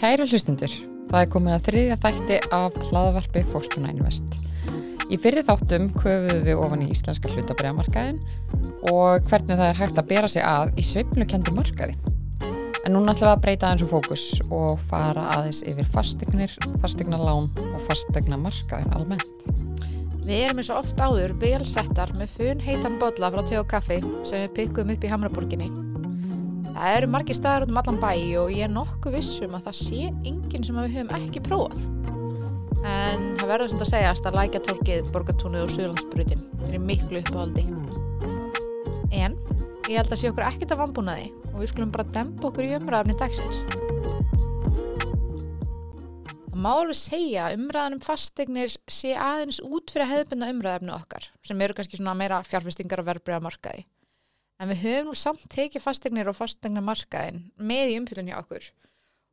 Kæru hlustundur, það er komið að þriðja þætti af hlaðvarpi Fortuna Invest. Í fyrir þáttum köfuðum við ofan í íslenska hlutabræðamarkaðin og hvernig það er hægt að bera sig að í sveiflukendi markaði. En núna ætlum við að breyta aðeins um fókus og fara aðeins yfir fastegnir, fastegnalán og fastegnamarkaðin almennt. Við erum eins og oft áður vel settar með fun heitan botla frá tjóð kaffi sem við pikkum upp í Hamraborginni. Það eru margir staðar út um allan bæ og ég er nokkuð vissum að það sé enginn sem við höfum ekki prófað. En það verður sem það segjast að lækja tólkið borgatúnið og Suðlandsbrutin er miklu uppáhaldi. En ég held að sé okkur ekkert að vambúnaði og við skulum bara dempa okkur í umræðafni dagsins. Það má alveg segja að umræðan um fastegnir sé aðeins út fyrir hefðbunda umræðafni okkar sem eru kannski svona meira fjárfestingar og verbreyða markaði. En við höfum nú samt tekið fastegnir og fastegnamarkaðin með í umfylgjum hjá okkur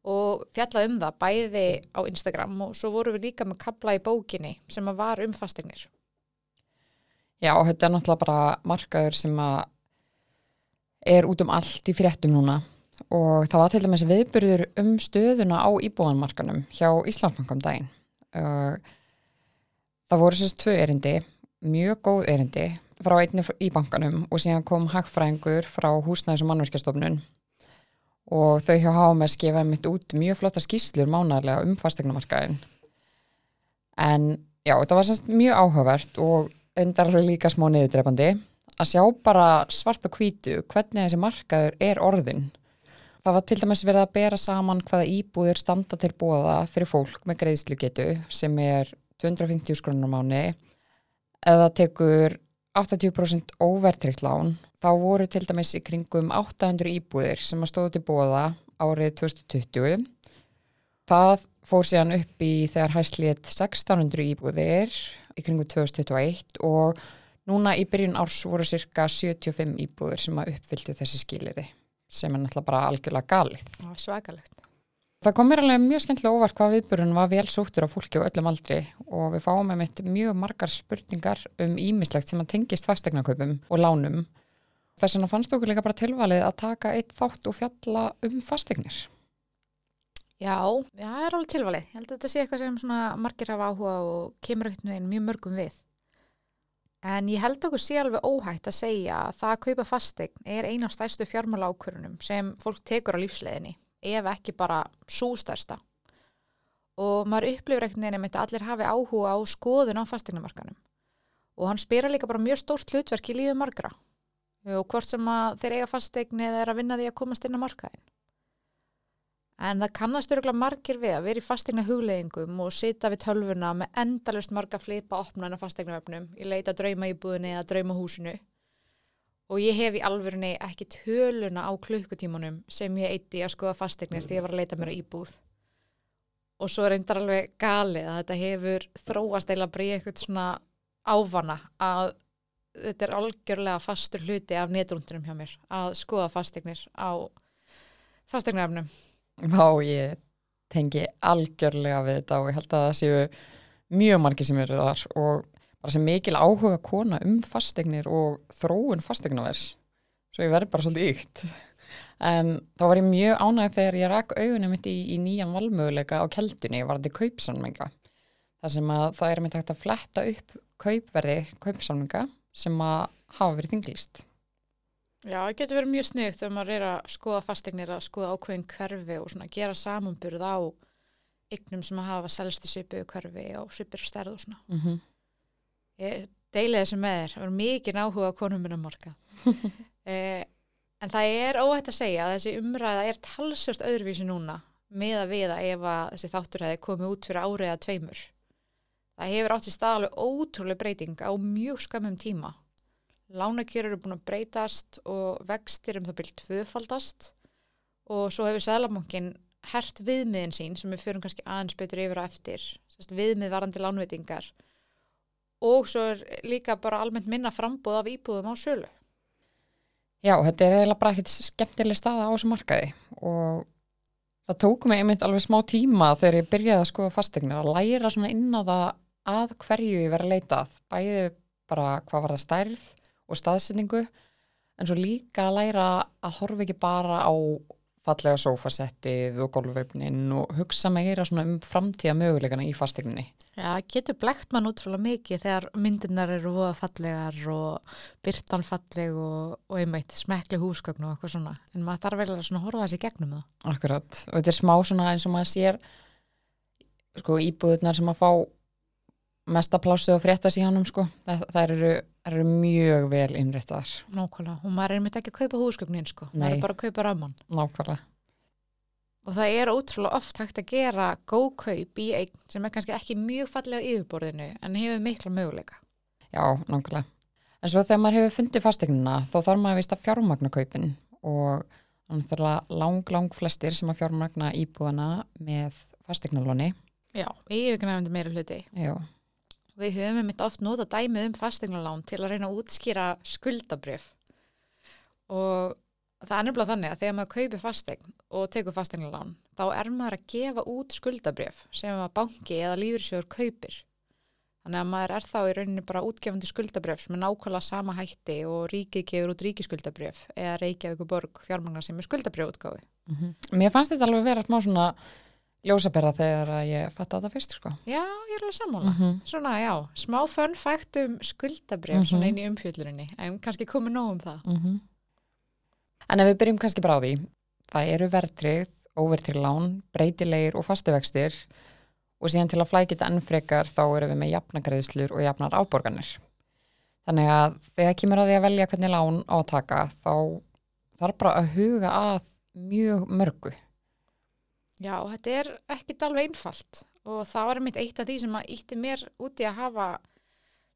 og fjallað um það bæði á Instagram og svo vorum við líka með kabla í bókinni sem að var um fastegnir. Já, þetta er náttúrulega bara markaður sem að er út um allt í fréttum núna og það var til dæmis viðbyrður um stöðuna á íbúðanmarkanum hjá Íslandsbankum daginn. Það voru sérst tvö erindi, mjög góð erindi frá einni í bankanum og síðan kom hagfræðingur frá húsnæðis og mannverkjastofnun og þau hjá HMS gefa mitt út mjög flotta skýslur mánarlega um fastegnamarkaðin. En já, þetta var sérst mjög áhugavert og alveg líka smá niðurdrepandi að sjá bara svart og hvítu hvernig þessi markaður er orðin. Það var til dæmis verið að bera saman hvaða íbúðir standa til bóða fyrir fólk með greiðslugetu sem er 250 skrónur á mánu eða tekur 80% óvertrykt lán þá voru til dæmis í kringum 800 íbúðir sem að stóðu til bóða árið 2020 það fór síðan upp í þegar hæslið 1600 íbúðir í kringum 2021 og núna í byrjun árs voru cirka 75 íbúðir sem að uppfylltu þessi skiliri sem er náttúrulega bara algjörlega galið svakalegt. Það kom mér alveg mjög skemmtilega óvart hvað viðburun var vel sóttur á fólki á öllum aldri og við fáum með mitt mjög margar spurningar um ímislegt sem að tengist fastegnakaupum og lánum. Þess vegna fannst okkur líka bara tilvalið að taka eitt þátt og fjalla um fastegnir. Já, það er alveg tilvalið. Ég held að þetta sé eitthvað sem margir hafa áhuga og kemur ekkert veginn mjög mörgum við. En ég held okkur sé alveg óhætt að segja að það að kaupa fastegn er eina af stærstu fjármála ákvörunum sem fólk tekur á lífsleðinni, ef ekki bara sústærsta. Og maður upplifir ekkert með að allir hafi áhuga á skoðun á fastegnamarkanum. Og hann spyrir líka bara mjög stórt hlutverk í lífi margra. Og hvort sem þeir eiga fastegn eða er að vinna því að komast inn á markaðin. En það kannast öruglega margir við að vera í fastegna hugleðingum og sita við tölvuna með endalust marga flipa opna en á fastegnavefnum. Ég leita drauma íbúðinni eða drauma húsinu. Og ég hef í alvörunni ekki töluna á klukkutímanum sem ég eitti að skoða fastegnir því ég var að leita mér að íbúð. Og svo reyndar alveg galið að þetta hefur þróast eila í eitthvað svona ávana að þetta er algjörlega fastur hluti af netrúndunum hjá mér að skoða fastegnir á fastegnavefnum. Vá, ég tengi algjörlega við þetta og ég held að það séu mjög margir sem eru þar og bara sem mikil áhuga kona um fastegnir og þróun fastegnavers. Svo ég verði bara svolítið ykt. En þá var ég mjög ánægð þegar ég rak augunum mitt í, í nýjan valmöguleika á keldunni, var þetta kaupsamlinga. Það sem að það er mitt hægt að fletta upp kaupverði kaupsamlinga sem að hafa verið þinglist. Já, það getur verið mjög sniðt ef maður er að skoða fastegnir að skoða ákveðin hverfi og svona gera samanburð á eignum sem að hafa selst í svipu hverfi og svipur stærð og svona. Mm -hmm. Ég deili þessu með þér, það var mikið áhuga á konum minna morga. eh, en það er óhætt að segja að þessi umræða er talsvört öðruvísi núna með að við að ef að þessi þáttur hefði komið út fyrir árið að tveimur. Það hefur átt í staðalega ótrúlega breyting á mjög skamum tíma lánakjör eru búin að breytast og vextir um það byrjum tvöfaldast og svo hefur Sælabankin hert viðmiðin sín sem við förum kannski aðeins betur yfir á eftir viðmið varandi lánveitingar og svo er líka bara almennt minna frambúð af íbúðum á sölu. Já, þetta er eiginlega bara ekkert skemmtileg staða á þessu markaði. Og það tók mig einmitt alveg smá tíma þegar ég byrjaði að skoða fastegnir að læra svona inn á það að hverju ég verið að leitað bæði bara hvað var það stærð og staðsendingu en svo líka að læra að horfa ekki bara á fallega sófasettið og golfveifnin og hugsa meira svona um framtíða möguleikana í fastegninni. Já, getur blekt mann útrúlega mikið þegar myndirnar eru voða fallegar og byrtan falleg og, og einmitt smekli húsgögn og eitthvað svona. En maður þarf vel að horfa þessi gegnum það. Akkurat. Og þetta er smá svona eins og maður sér sko íbúðunar sem að fá mesta plássu og fréttas í hannum sko. Það, það eru, eru mjög vel innréttar. Nákvæmlega. Og maður er einmitt ekki að kaupa húsgögnin sko. Nei. Maður er bara að kaupa ramman. Nákvæmlega. Og það er ótrúlega oft hægt að gera góð kaup í eign sem er kannski ekki mjög fallega á yfirborðinu en hefur mikla möguleika. Já, nákvæmlega. En svo þegar maður hefur fundið fastegnina þá þarf maður að vista fjármagna kaupin og lang, lang flestir sem að fjármagna íbúana með fastegnalóni. Já, yfirgnæfandi meira hluti. Já, Við höfum mitt oft nota dæmið um fastegnalán til að reyna að útskýra skuldabrif og það er nefnilega þannig að þegar maður kaupir fastegn og tekur fastegnalán þá er maður að gefa út skuldabrif sem að banki eða lífyrsjóður kaupir. Þannig að maður er þá í rauninni bara útgefandi skuldabrif sem er nákvæmlega sama hætti og ríkið gefur út ríkiskuldabrif eða Reykjavík og Borg fjármagnar sem er skuldabrif útgáfi. mér fannst þetta alveg vera smá svona ljósabera þegar að ég fatt að það fyrst sko. Já, ég er alveg sammála. -hmm. Svona, já, smá fönn fægt um skuldabrif Mhm. svona inn í umfjöllurinni, en kannski komið nóg um það. En ef við byrjum kannski bara á því, það eru verðtrið, óvertrið lán, breytilegir og fastivextir og síðan til að flækja þetta enn frekar þá erum við með jafnagreðslur og jafnar áborganir. Þannig að þegar kemur að því að velja hvernig lán á að taka þá þarf bara að huga að mjög mörgu. Já, þetta er ekkit alveg einfalt og það var mitt eitt af því sem að ítti mér úti að hafa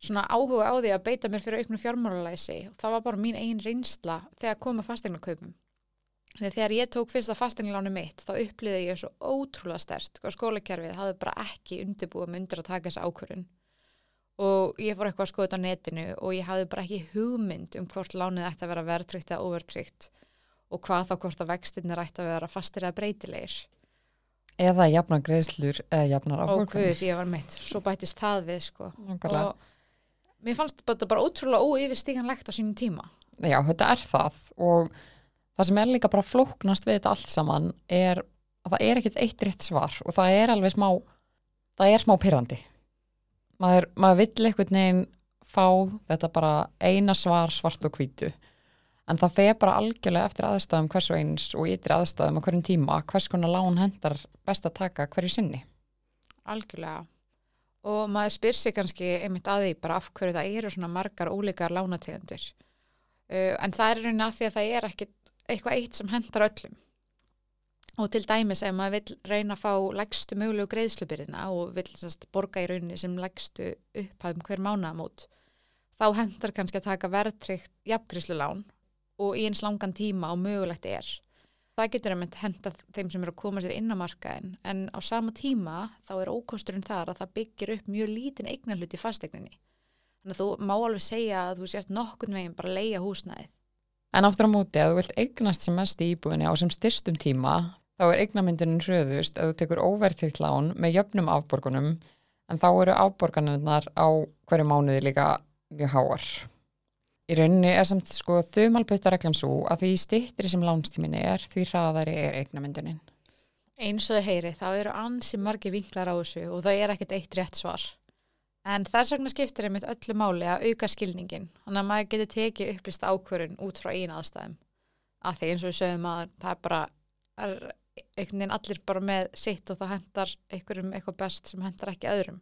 svona áhuga á því að beita mér fyrir auknu fjármálalæsi og það var bara mín einn reynsla þegar koma fastegnarkaupum. Þegar þegar ég tók fyrsta fastegnalánu mitt þá upplýði ég svo ótrúlega stert og skólakerfið hafði bara ekki undirbúið mig undir að taka þessa ákvörun og ég fór eitthvað að skoða þetta á netinu og ég hafði bara ekki hugmynd um hvort lánið ætti að vera verðtrygt eða óverðtrygt og hvað þá hvort að vextinnir ætti að vera fastir eða breytilegir. Eða jafnagreðslur eða jafnar Ó áborganir. guð, ég var meitt, svo bættist það við sko. Og mér fannst þetta bara ótrúlega óyfirstíganlegt á sínum tíma. Já, þetta er það og það sem er líka bara flóknast við þetta allt saman er að það er ekkit eitt rétt svar og það er alveg smá það er smá pyrrandi maður, maður vill einhvern veginn fá þetta bara eina svar svart og hvítu en það fer bara algjörlega eftir aðstæðum hversu eins og ytri aðstæðum á hverjum tíma hvers konar lán hendar best að taka hverju sinni Algjörlega. Og maður spyr sig kannski einmitt að því bara af hverju það eru svona margar ólíkar lánategundur. Uh, en það er raunin að því að það er ekki eitthvað eitt sem hendar öllum. Og til dæmis ef maður vill reyna að fá lægstu mögulegu greiðslubyrðina og vill sest, borga í rauninni sem lægstu upphæðum hver mánamót, þá hendar kannski að taka verðtryggt jafngreiðslulán og í eins langan tíma og mögulegt er. Það getur einmitt hendað þeim sem eru að koma sér inn á markaðin en á sama tíma þá er ókosturinn þar að það byggir upp mjög lítinn eignarhlut í fastegninni. Þannig að þú má alveg segja að þú sért nokkurn veginn bara að leia húsnæðið. En aftur á móti að þú vilt eignast sem mest í íbúinni á sem styrstum tíma þá er eignamyndinin hröðust að þú tekur óvertilt lán með jöfnum afborgunum en þá eru afborganirnar á hverju mánuði líka mjög háar. Í rauninni er samt sko þumalbutareglan svo að því stittri sem lánstíminni er því hraðari er eignamyndinin. Eins og þið heyri, þá eru ansi margi vinklar á þessu og það er ekkert eitt rétt svar. En þess vegna skiptir einmitt öllu máli að auka skilningin, þannig að maður getur tekið upplýst ákvörun út frá einu aðstæðum. Af því eins og við sögum að það er bara, er einhvern veginn allir bara með sitt og það hendar einhverjum eitthvað best sem hendar ekki öðrum.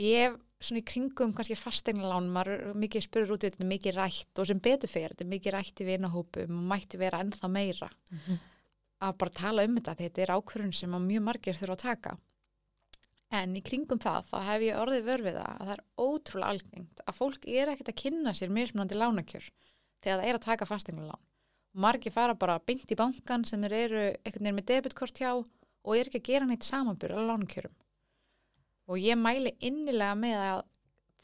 Ég svona í kringum kannski fastegnalán, maður mikið spurður út í þetta, mikið rætt og sem betur fyrir, þetta mikið rætt í vinahópum og mætti vera ennþá meira að bara tala um þetta, þetta er ákvörðun sem mjög margir þurfa að taka. En í kringum það, þá hef ég orðið vörfið að það er ótrúlega algengt að fólk er ekkert að kynna sér mismunandi lánakjör þegar það er að taka fastegnalán. Margir fara bara beint í bankan sem eru einhvern veginn með debitkort hjá og er ekki að gera neitt samanbyrð. Og ég mæli innilega með að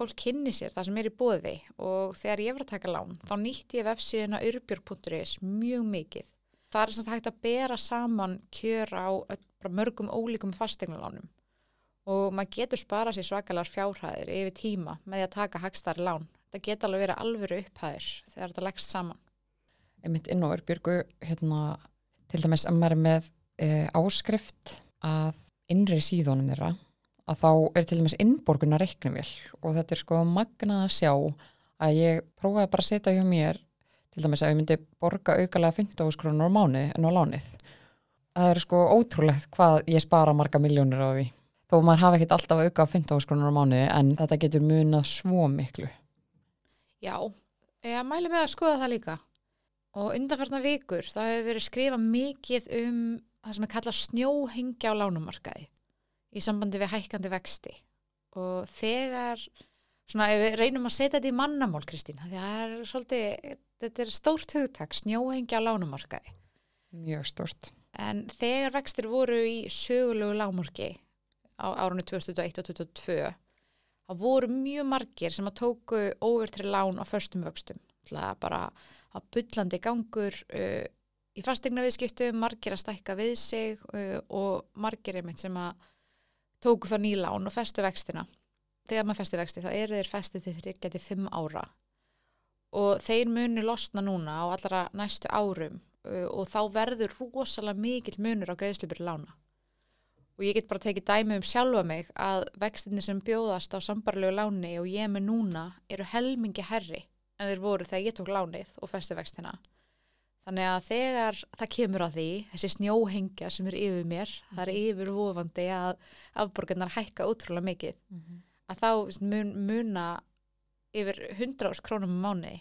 fólk kynni sér það sem er í bóði og þegar ég var að taka lán þá nýtti ég vefsíðuna urbjörg.is mjög mikið. Það er samt hægt að bera saman kjör á mörgum ólíkum fastegnalánum og maður getur spara sér svakalar fjárhæðir yfir tíma með því að taka hagstari lán. Það geta alveg verið alvöru upphæðir þegar þetta leggst saman. einmitt inn á Örbjörgu hérna, til dæmis að maður er með uh, áskrift að innri síðunum þeirra að þá er til dæmis innborguna reiknumvél og þetta er sko magnað að sjá að ég prófaði bara að setja hjá mér til dæmis að ég myndi borga aukalega 15 skrónur á mánu en á lánið. Það er sko ótrúlegt hvað ég spara marga miljónir á því. Þó maður hafi ekkert alltaf auka 15 skrónur á mánu en þetta getur munað svo miklu. Já, ég mæli með að skoða það líka. Og undanfarnar vikur þá hefur verið skrifað mikið um það sem er kallað snjóhengja á lánumarkaði í sambandi við hækkandi vexti. Og þegar svona ef við reynum að setja þetta í mannamál Kristín, það er svolítið þetta er stórt hugtak, snjóhengja lánumarkaði mjög stórt. En þegar vextir voru í sögulegu lámurki á árunni 2001 og 2022 þá voru mjög margir sem að tóku óvertri lán á förstum vöxtum. Það bara að byllandi gangur uh, í fastegna viðskiptu margir að stækka við sig uh, og margir einmitt sem að tóku þá nýlán og festu vextina. Þegar maður festi vexti þá eru þeir festi til þryggja til fimm ára. Og þeir munu losna núna á allra næstu árum uh, og þá verður rosalega mikill munur á greiðslubur lána. Og ég get bara tekið dæmi um sjálfa mig að vextinni sem bjóðast á sambarlegu láni og ég með núna eru helmingi herri en þeir voru þegar ég tók lánið og festi vextina þannig að þegar það kemur að því þessi snjóhengja sem er yfir mér það er yfir vofandi að afborgarnar hækka útrúlega mikið mm -hmm. að þá mun, muna yfir 100 ás krónum á mánu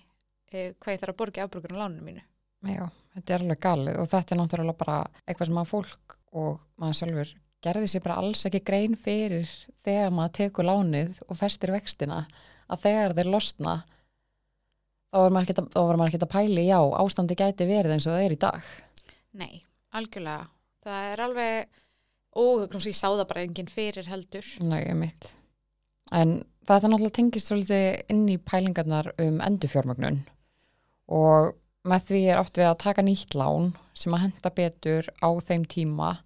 eh, hvað ég þarf að borga afborgarnar láninu mínu Já, þetta er alveg galið og þetta er náttúrulega bara eitthvað sem að fólk og maður sjálfur gerði sér bara alls ekki grein fyrir þegar maður tekur lánið og festir vextina að þegar þeir losna þá var maður ekkert að, pæli já, ástandi gæti verið eins og það er í dag. Nei, algjörlega. Það er alveg og ég sá það bara enginn fyrir heldur. Nei, ég mitt en þetta náttúrulega tengist svolítið inn í pælingarnar um endurfjármögnun. Og með því er átt við að taka nýtt lán sem að henda betur á þeim tíma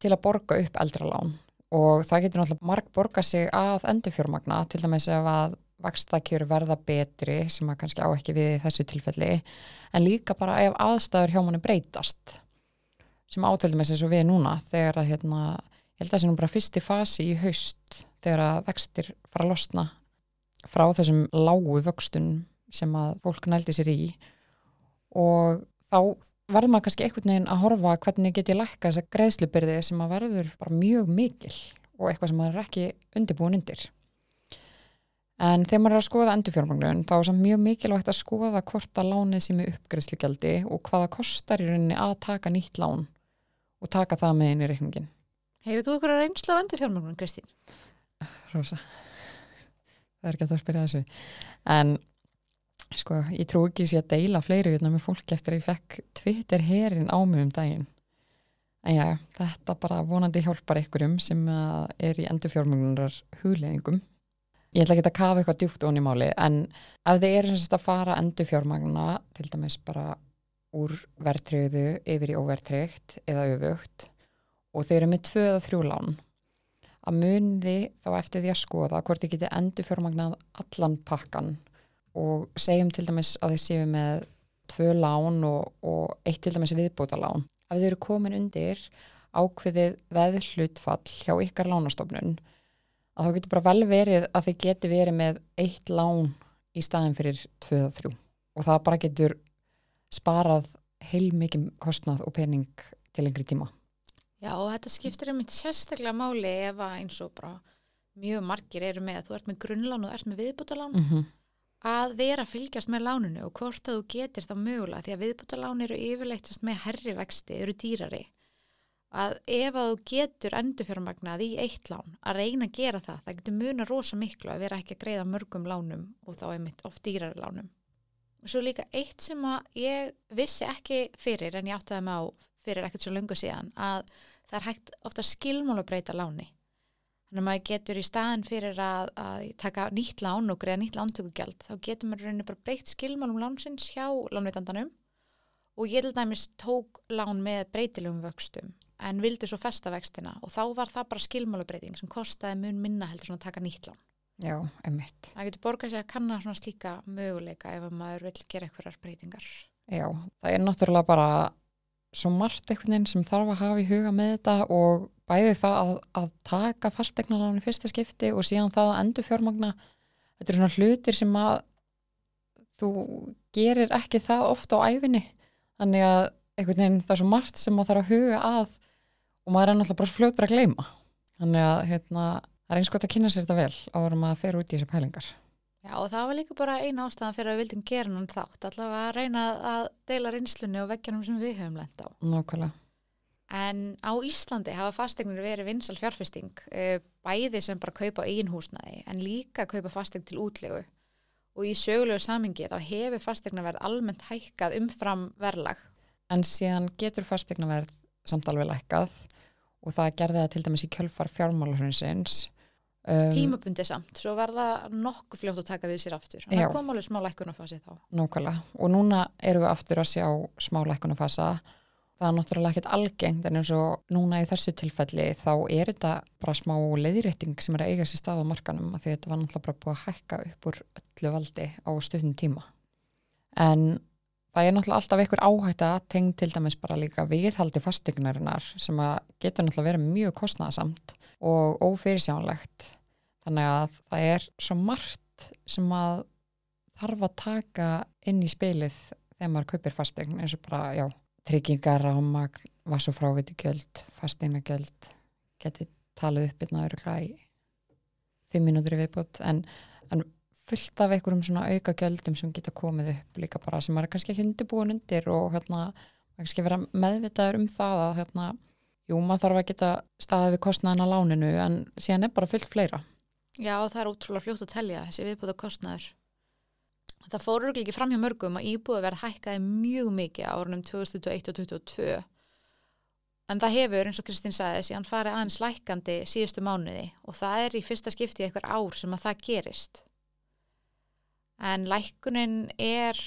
til að borga upp eldralán og það getur náttúrulega marg borga sig að endurfjármagna til dæmis ef að vakstakjör verða betri sem að kannski á ekki við þessu tilfelli en líka bara ef aðstæður hjá manni breytast sem átöldum eins og við núna þegar að hérna, ég held að það sé nú bara fyrsti fasi í haust þegar að vextir fara að losna frá þessum lágu vöxtun sem að fólk nældi sér í og þá verður maður kannski einhvern veginn að horfa hvernig get ég lækka þessa greiðslubyrði sem að verður bara mjög mikil og eitthvað sem maður er ekki undirbúin undir. En þegar maður er að skoða endurfjármagnun þá er samt mjög mikilvægt að skoða hvort að lánið sem er uppgreiðslugjaldi og hvaða kostar í rauninni að taka nýtt lán og taka það með inn í reikningin. Hefur þú ykkur að reynsla á endurfjármagnun, Kristín? Rósa, það er ekki að það spyrja þessu. En sko, ég trú ekki sér að deila fleiri hérna með fólk eftir að ég fekk Twitter herin á mig um daginn en já, þetta bara vonandi hjálpar einhverjum sem er í endurfjármögnunar hugleðingum ég ætla ekki að kafa eitthvað djúft onni máli en ef þið eru semst að fara endurfjármögnuna til dæmis bara úr verðtriðu yfir í óverðtryggt eða öfugt og þeir eru með tvö eða þrjú lán að munði þá eftir því að skoða hvort þið geti endurfjármögnað allan pakkan og segjum til dæmis að þið séu með tvö lán og, og eitt til dæmis viðbóta lán. Ef þið eru komin undir ákveðið veðhlutfall hjá ykkar lánastofnun að þá getur bara vel verið að þið getur verið með eitt lán í staðin fyrir tvöð og þrjú og það bara getur sparað heil mikið kostnað og pening til lengri tíma. Já og þetta skiptir einmitt sérstaklega máli ef að eins og bara mjög margir eru með að þú ert með grunnlán og ert með viðbútalán Mm -hmm. að vera að fylgjast með láninu og hvort að þú getur það mögulega því að viðbútalán eru yfirleittast með herri vexti, eru dýrari að ef að þú getur endurfjármagnað í eitt lán að reyna að gera það, það getur muna rosa miklu að vera ekki að greiða mörgum lánum og þá er mitt oft dýrari lánum. Svo líka eitt sem að ég vissi ekki fyrir en ég átti það með á fyrir ekkert svo löngu síðan að það er hægt ofta skilmála breyta láni. Þannig að maður getur í staðin fyrir að, að taka nýtt lán og greiða nýtt lántökugjald þá getur maður rauninni bara breytt skilmálum lánsins hjá lánveitandanum og ég til dæmis tók lán með breytilegum vöxtum en vildi svo festa vextina og þá var það bara skilmálubreiting sem kostaði mun minna heldur svona að taka nýtt lán. Já, emitt. Það getur borgað sig að kanna svona slíka möguleika ef maður vil gera eitthvað breytingar. Já, það er náttúrulega bara svo margt einhvern veginn sem þarf að hafa í huga með þetta og bæði það að, að taka fastegnaláni fyrsta skipti og síðan það að endur fjármagna þetta er svona hlutir sem að þú gerir ekki það ofta á æfinni þannig að einhvern veginn það er svo margt sem maður þarf að huga að og maður er náttúrulega bara fljótur að gleyma þannig að hérna, það er eins gott að kynna sér þetta vel áður en maður fer út í þessi pælingar Já, og það var líka bara eina ástæðan fyrir að við vildum gera hann þátt, allavega að reyna að deila reynslunni og veggjanum sem við höfum lent á. Nákvæmlega. En á Íslandi hafa fastegnir verið vinsal fjárfesting, eh, bæði sem bara kaupa eigin húsnæði, en líka kaupa fastegn til útlegu. Og í sögulegu samingi þá hefur fastegna verið almennt hækkað umfram verðlag. En síðan getur fastegna verið samt alveg lækkað og það gerði það til dæmis í kjölfar fjármálahurinsins Um, tímabundi samt, svo var það nokkuð fljótt að taka við sér aftur. Og það kom alveg smá lækkunafasi þá. Nákvæmlega, og núna eru við aftur að sjá smá lækkunafasa það er náttúrulega ekkert algengt en eins og núna í þessu tilfelli þá er þetta bara smá leiðrétting sem er að eiga sér stað á markanum því þetta var náttúrulega bara búið að hækka upp úr öllu valdi á stundum tíma. En það er náttúrulega alltaf einhver áhætta tengd til dæmis bara líka viðhaldi fastegnarinnar sem getur náttúrulega verið mjög kostnæðasamt og ófyrirsjánlegt þannig að það er svo margt sem að þarf að taka inn í spilið þegar maður kaupir fastegn eins og bara, já, tryggingar ámagn, vassufráviti gjöld fastegna gjöld geti talið upp einna öru klæ fimm mínútur í viðbútt en fullt af einhverjum svona auka gjöldum sem geta komið upp líka bara sem maður er kannski ekki undirbúin undir og hérna, kannski vera meðvitaður um það að hérna jú, maður þarf að geta staðið við kostnæðan á láninu en síðan er bara fullt fleira. Já, það er ótrúlega fljótt að telja þessi viðbúta kostnæður. Það fórur ekki fram hjá mörgum að íbúið verði hækkaði mjög mikið árunum 2021 og 2022 en það hefur, eins og Kristín sagði, síðan farið aðeins lækandi síðustu mánuði og það er í fyrsta skipti eitthvað ár sem að það gerist. En lækunin er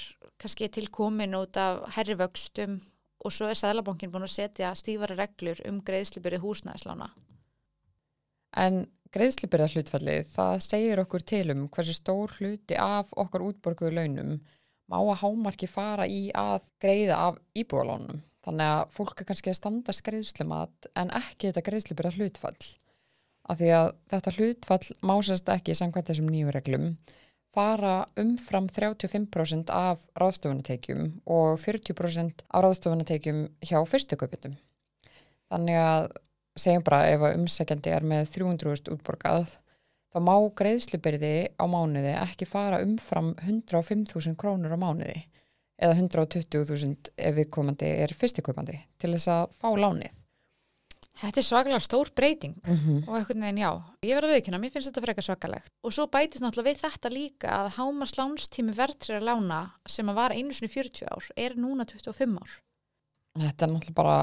kannski tilkomin út af herrivöxtum og svo er Sæðlabankin búin að setja stífari reglur um greiðslubyrði húsnæðislána. En greiðslubyrða hlutfallið, það segir okkur til um hversu stór hluti af okkar útborguðu launum má að hámarki fara í að greiða af íbúðalónum. Þannig að fólk er kannski að standa greiðslumat en ekki þetta greiðslubyrða hlutfall. Af því að þetta hlutfall má sérst ekki samkvæmt þessum nýju reglum fara umfram 35% af ráðstofunateikjum og 40% af ráðstofunateikjum hjá fyrstuköpjum. Þannig að segjum bara ef að umsækjandi er með 300.000 útborgað þá má greiðslubyrði á mánuði ekki fara umfram 105.000 krónur á mánuði eða 120.000 ef viðkomandi er fyrstuköpjandi til þess að fá lánið. Þetta er svakalega stór breyting mm -hmm. og einhvern veginn já, ég verði að viðkynna, mér finnst þetta frekar svakalegt og svo bætist náttúrulega við þetta líka að hámas lánstími verðtrið að lána sem að var einu sinni 40 ár er núna 25 ár. Þetta er náttúrulega bara,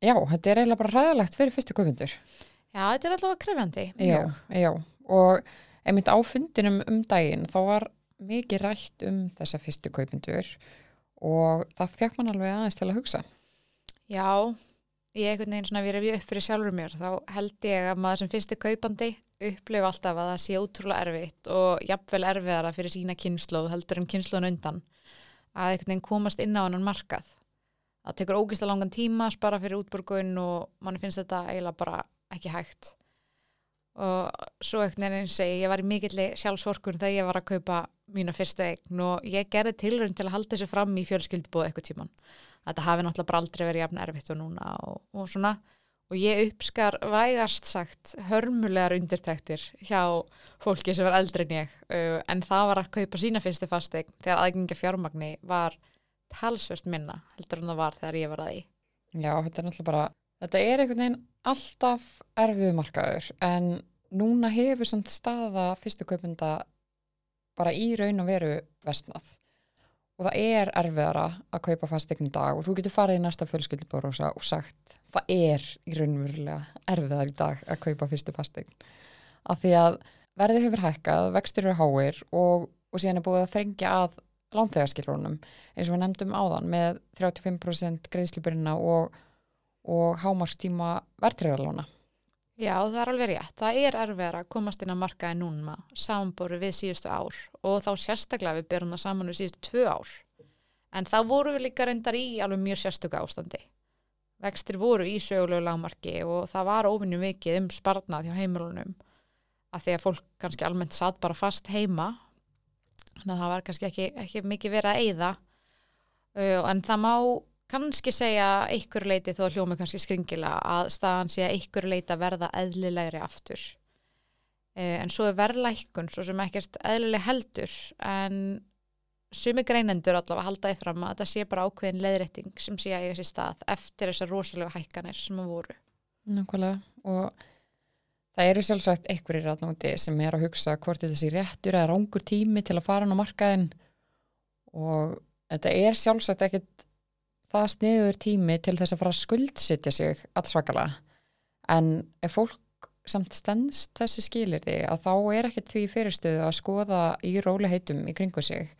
já, þetta er eiginlega bara ræðilegt fyrir fyrstu köpundur. Já, þetta er allavega krefjandi. Já, já, og einmitt á fundinum um daginn þá var mikið rætt um þessa fyrstu köpundur og það fekk man alveg aðeins til að hugsa. Já, ég einhvern veginn svona verið upp fyrir sjálfur mér þá held ég að maður sem fyrsti kaupandi upplifa alltaf að það sé ótrúlega erfitt og jafnvel erfiðara fyrir sína kynnslóð heldur en kynnslóðun undan. Að einhvern veginn komast inn á annan markað. Það tekur ógist að langan tíma spara fyrir útborgun og mann finnst þetta eiginlega bara ekki hægt. Og svo einhvern veginn segi ég var í mikilli sjálfsvorkun þegar ég var að kaupa mína fyrstu eign og ég gerði tilrönd til að halda þessu fram í fjölskyldbúð eitthvað tíman þetta hafi náttúrulega bara aldrei verið jafn erfitt og núna og, og svona. Og ég uppskar vægast sagt hörmulegar undirtæktir hjá fólki sem var eldri en ég uh, en það var að kaupa sína fyrstu fastegn þegar aðgengja fjármagni var talsvöst minna heldur en það var þegar ég var að því. Já, þetta er náttúrulega bara þetta er einhvern veginn alltaf erfið markaður en núna hefur samt staða fyrstu kaupunda bara í raun og veru vestnað og það er erfiðara að kaupa fastegn í dag og þú getur farið í næsta fjölskyldibóru og sagt það er í raunverulega erfiðar í dag að kaupa fyrstu fastegn af því að verði hefur hækkað, vextur eru háir og, og síðan er búið að þrengja að lánþegarskilrónum eins og við nefndum áðan með 35% greiðslubyrina og, og hámarstíma verðtriðarlóna Já, það er alveg rétt. Það er erfið að komast inn að markaði núna samanbóru við síðustu ár og þá sérstaklega við berum það saman við síðustu tvö ár. En þá voru við líka reyndar í alveg mjög sérstöku ástandi. Vextir voru í sögulegu lágmarki og það var ofinni mikið um sparnað hjá heimilunum að því að fólk kannski almennt satt bara fast heima þannig að það var kannski ekki, ekki mikið verið að eyða uh, en það má kannski segja einhver leiti þó að hljóma kannski skringila að staðan sé að einhver leiti að verða eðlilegri aftur en svo er verðlækkun svo sem ekkert eðlileg heldur. En sumi greinendur allavega haldaði fram að það sé bara ákveðin leiðrétting sem sé að eiga sér stað eftir þessar rosalega hækkanir sem að voru. Nákvæmlega. Og það eru sjálfsagt einhverjir rátnúti sem er að hugsa hvort þetta sé réttur eða rángur tími til að fara á markaðin og þetta er sjálfsagt ekkit það sniður tími til þess að fara að skuldsetja sig allsvakalega. En ef fólk samt stendst þessi skilirði að þá er ekkit því fyrirstöðu að skoða í róliheitum í kringu sig.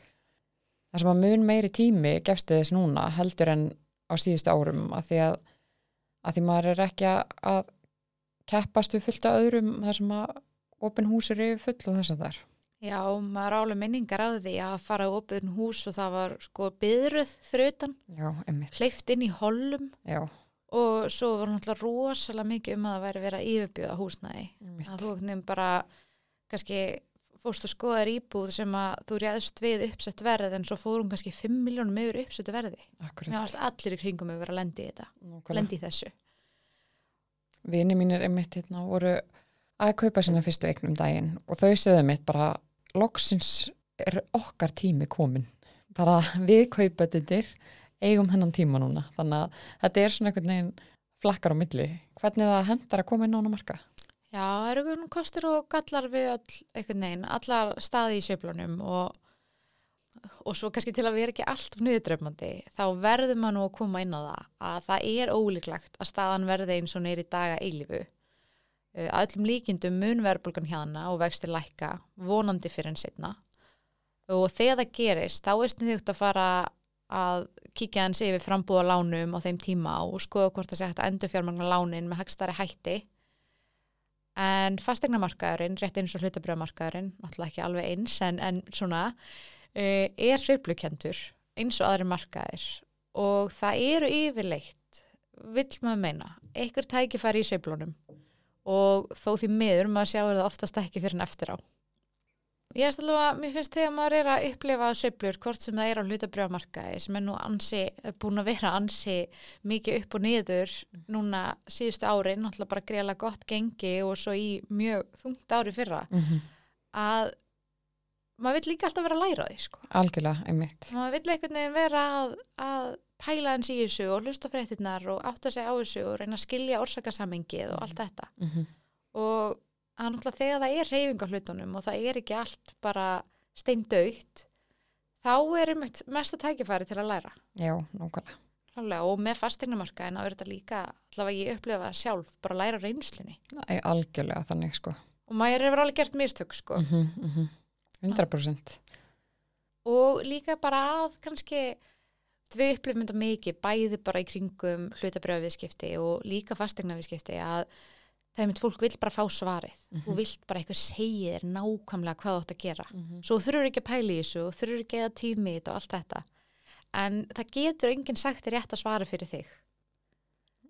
Það sem að mun meiri tími gefstu þess núna heldur en á síðustu árum að því að, að því maður er ekki að, keppast við fullt af öðrum þar sem að opin hús er yfir full og þess að þar. Já, maður álega minningar á því að fara á opun hús og það var sko byðruð fyrir utan, hleyft inn í hollum. Já, og svo var náttúrulega rosalega mikið um að það væri verið að yfirbjóða húsnæði. Emmitt að þú nefnum bara kannski fórst og skoðar íbúð sem að þú réðst við uppsett verð en svo fórum kannski 5 miljónum yfir uppsettu verði. Allir í kringum yfir að lendi í þetta. Lendi í þessu. Vini mínir emmitt hérna voru að kaupa sinna fyrstu eignum daginn og þau sögðu mitt bara loksins er okkar tími komin bara við kaupatindir eigum hennan tíma núna. Þannig að þetta er svona einhvern veginn flakkar á milli. Hvernig það hendar að koma inn á hana marka? Já, það eru einhvern kostur og gallar við öll, einhvern veginn, allar staði í sveiflunum og, og svo kannski til að vera ekki alltaf niðurdröfmandi, þá verður maður nú að koma inn á það að það er ólíklegt að staðan verði eins og neyri daga eilifu. Að öllum líkindum mun verðbólgan hérna og vextir lækka vonandi fyrir en setna og þegar það gerist, þá er sniðugt að fara að kíkja hans yfir frambúða lánum á þeim tíma og skoða hvort það sé hægt að endur fjármagna lánin með hagstari hætti. En fastegnamarkaðurinn, rétt eins og hlutabrjöðmarkaðurinn, náttúrulega ekki alveg eins, en, en svona, uh, er sveiflukendur eins og aðri markaðir. Og það eru yfirleitt, vill maður meina, einhver tækifæri í sveiflunum. Og þó því miður maður sjáur það oftast ekki fyrir en eftir á. Ég alveg að mér finnst þegar maður er að upplifa sveiflur, hvort sem það er á hlutabrjöðmarkaði sem er nú ansi, búin að vera ansi mikið upp og niður núna síðustu ári, náttúrulega bara greiðlega gott gengi og svo í mjög þungt ári fyrra, mm -hmm. að maður vill líka alltaf vera að læra því, sko. algjörlega, einmitt Maður vill einhvern veginn vera að, að pæla hans í þessu og hlusta á fréttinnar og átta sig á þessu og reyna að skilja orsakasamengið og allt þetta. mm -hmm. Og að náttúrulega þegar það er reyfing á hlutunum og það er ekki allt bara steindaukt, þá er einmitt mesta tækifæri til að læra. já, nákvæmlega Klálega, og með fastegnumarkaðin á er þetta líka, allavega ég upplifa sjálf, bara læra á reynslunni. Æ, algjörlega þannig sko Og maður hefur alveg gert mistök, sko. mm -hmm. 100% Og líka bara að kannski, við upplifum þetta mikið, bæði bara í kringum hlutabröðviðskipti og líka fastegnaviðskipti að það er mitt fólk vill bara fá svarið. Þú vilt bara eitthvað segja þér nákvæmlega hvað þú átt að gera. Mhm. Svo þurfur ekki að pæla í þessu og þurfur ekki að tími þetta og allt þetta. En það getur enginn sagt þér rétt að svara fyrir þig.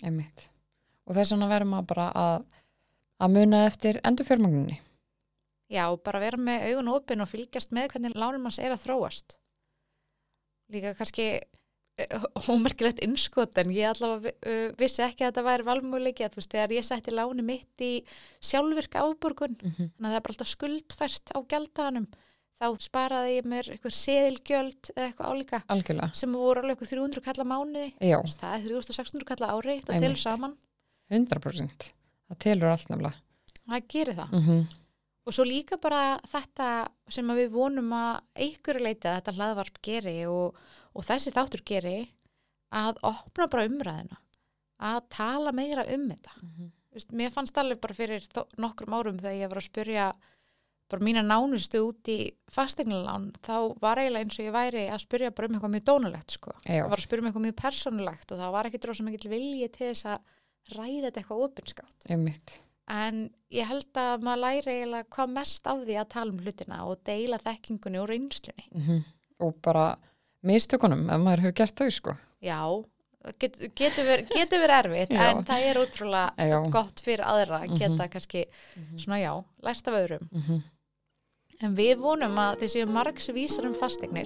einmitt og þess vegna verðum maður bara að að muna eftir endur fjármagninni Já, bara vera með augun opin og fylgjast með hvernig lánum hans er að þróast. Líka kannski ómerkilegt innskot en ég allavega vissi ekki að þetta væri valmúleiki að þú veist, þegar ég setti láni mitt í sjálfvirk afborgun, mm -hmm. þannig að það er bara alltaf skuldfært á gjaldanum, þá sparaði ég mér eitthvað seðilgjöld eða eitthvað álíka algjörlega, sem voru alveg eitthvað 300 kalla mánuði. Það er 3600 kalla ári, Einmitt. til saman. 100% það telur allt nefnilega Það gerir það. mm -hmm. Og svo líka bara þetta sem við vonum að einhverju leiti að þetta hlaðvarp geri og, og þessi þáttur geri að opna bara umræðina, að tala meira um þetta. Vist, mér fannst alveg bara fyrir nokkrum árum þegar ég var að spyrja bara mína nánustu út í fastegnalán, þá var eiginlega eins og ég væri að spyrja bara um eitthvað mjög dónulegt sko. Það var að spyrja um eitthvað mjög persónulegt og það var ekki dróð mikill vilji til þess að ræða þetta eitthvað opinskátt. En ég held að maður læri eiginlega hvað mest af því að tala um hlutina og deila þekkingunni og reynslunni. mm og bara mistökunum ef maður hefur gert þau sko. Já, get, getur verið getur verið erfitt en það er útrúlega Já. gott fyrir aðra að geta Mhm. kannski svona já, lært af öðrum. Mm En við vonum að séu margs vísar um fastegnir.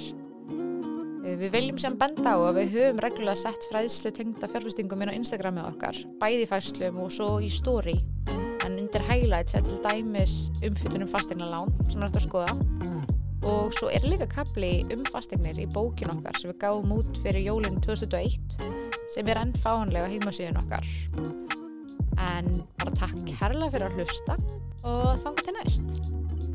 Við viljum sem benda á að við höfum reglulega sett fræðslu tengda fjárfestingum inn á Instagramið okkar, bæði fæslum og svo í story. En undir highlights er til dæmis umfjöldunum fastegnalán sem er hægt að skoða. Og svo er líka kapli um fastegnir í bókin okkar sem við gáum út fyrir jólinn 2001 sem er enn fáanlega á heimasíðun okkar. En bara takk herrlega fyrir að hlusta og þangað til næst.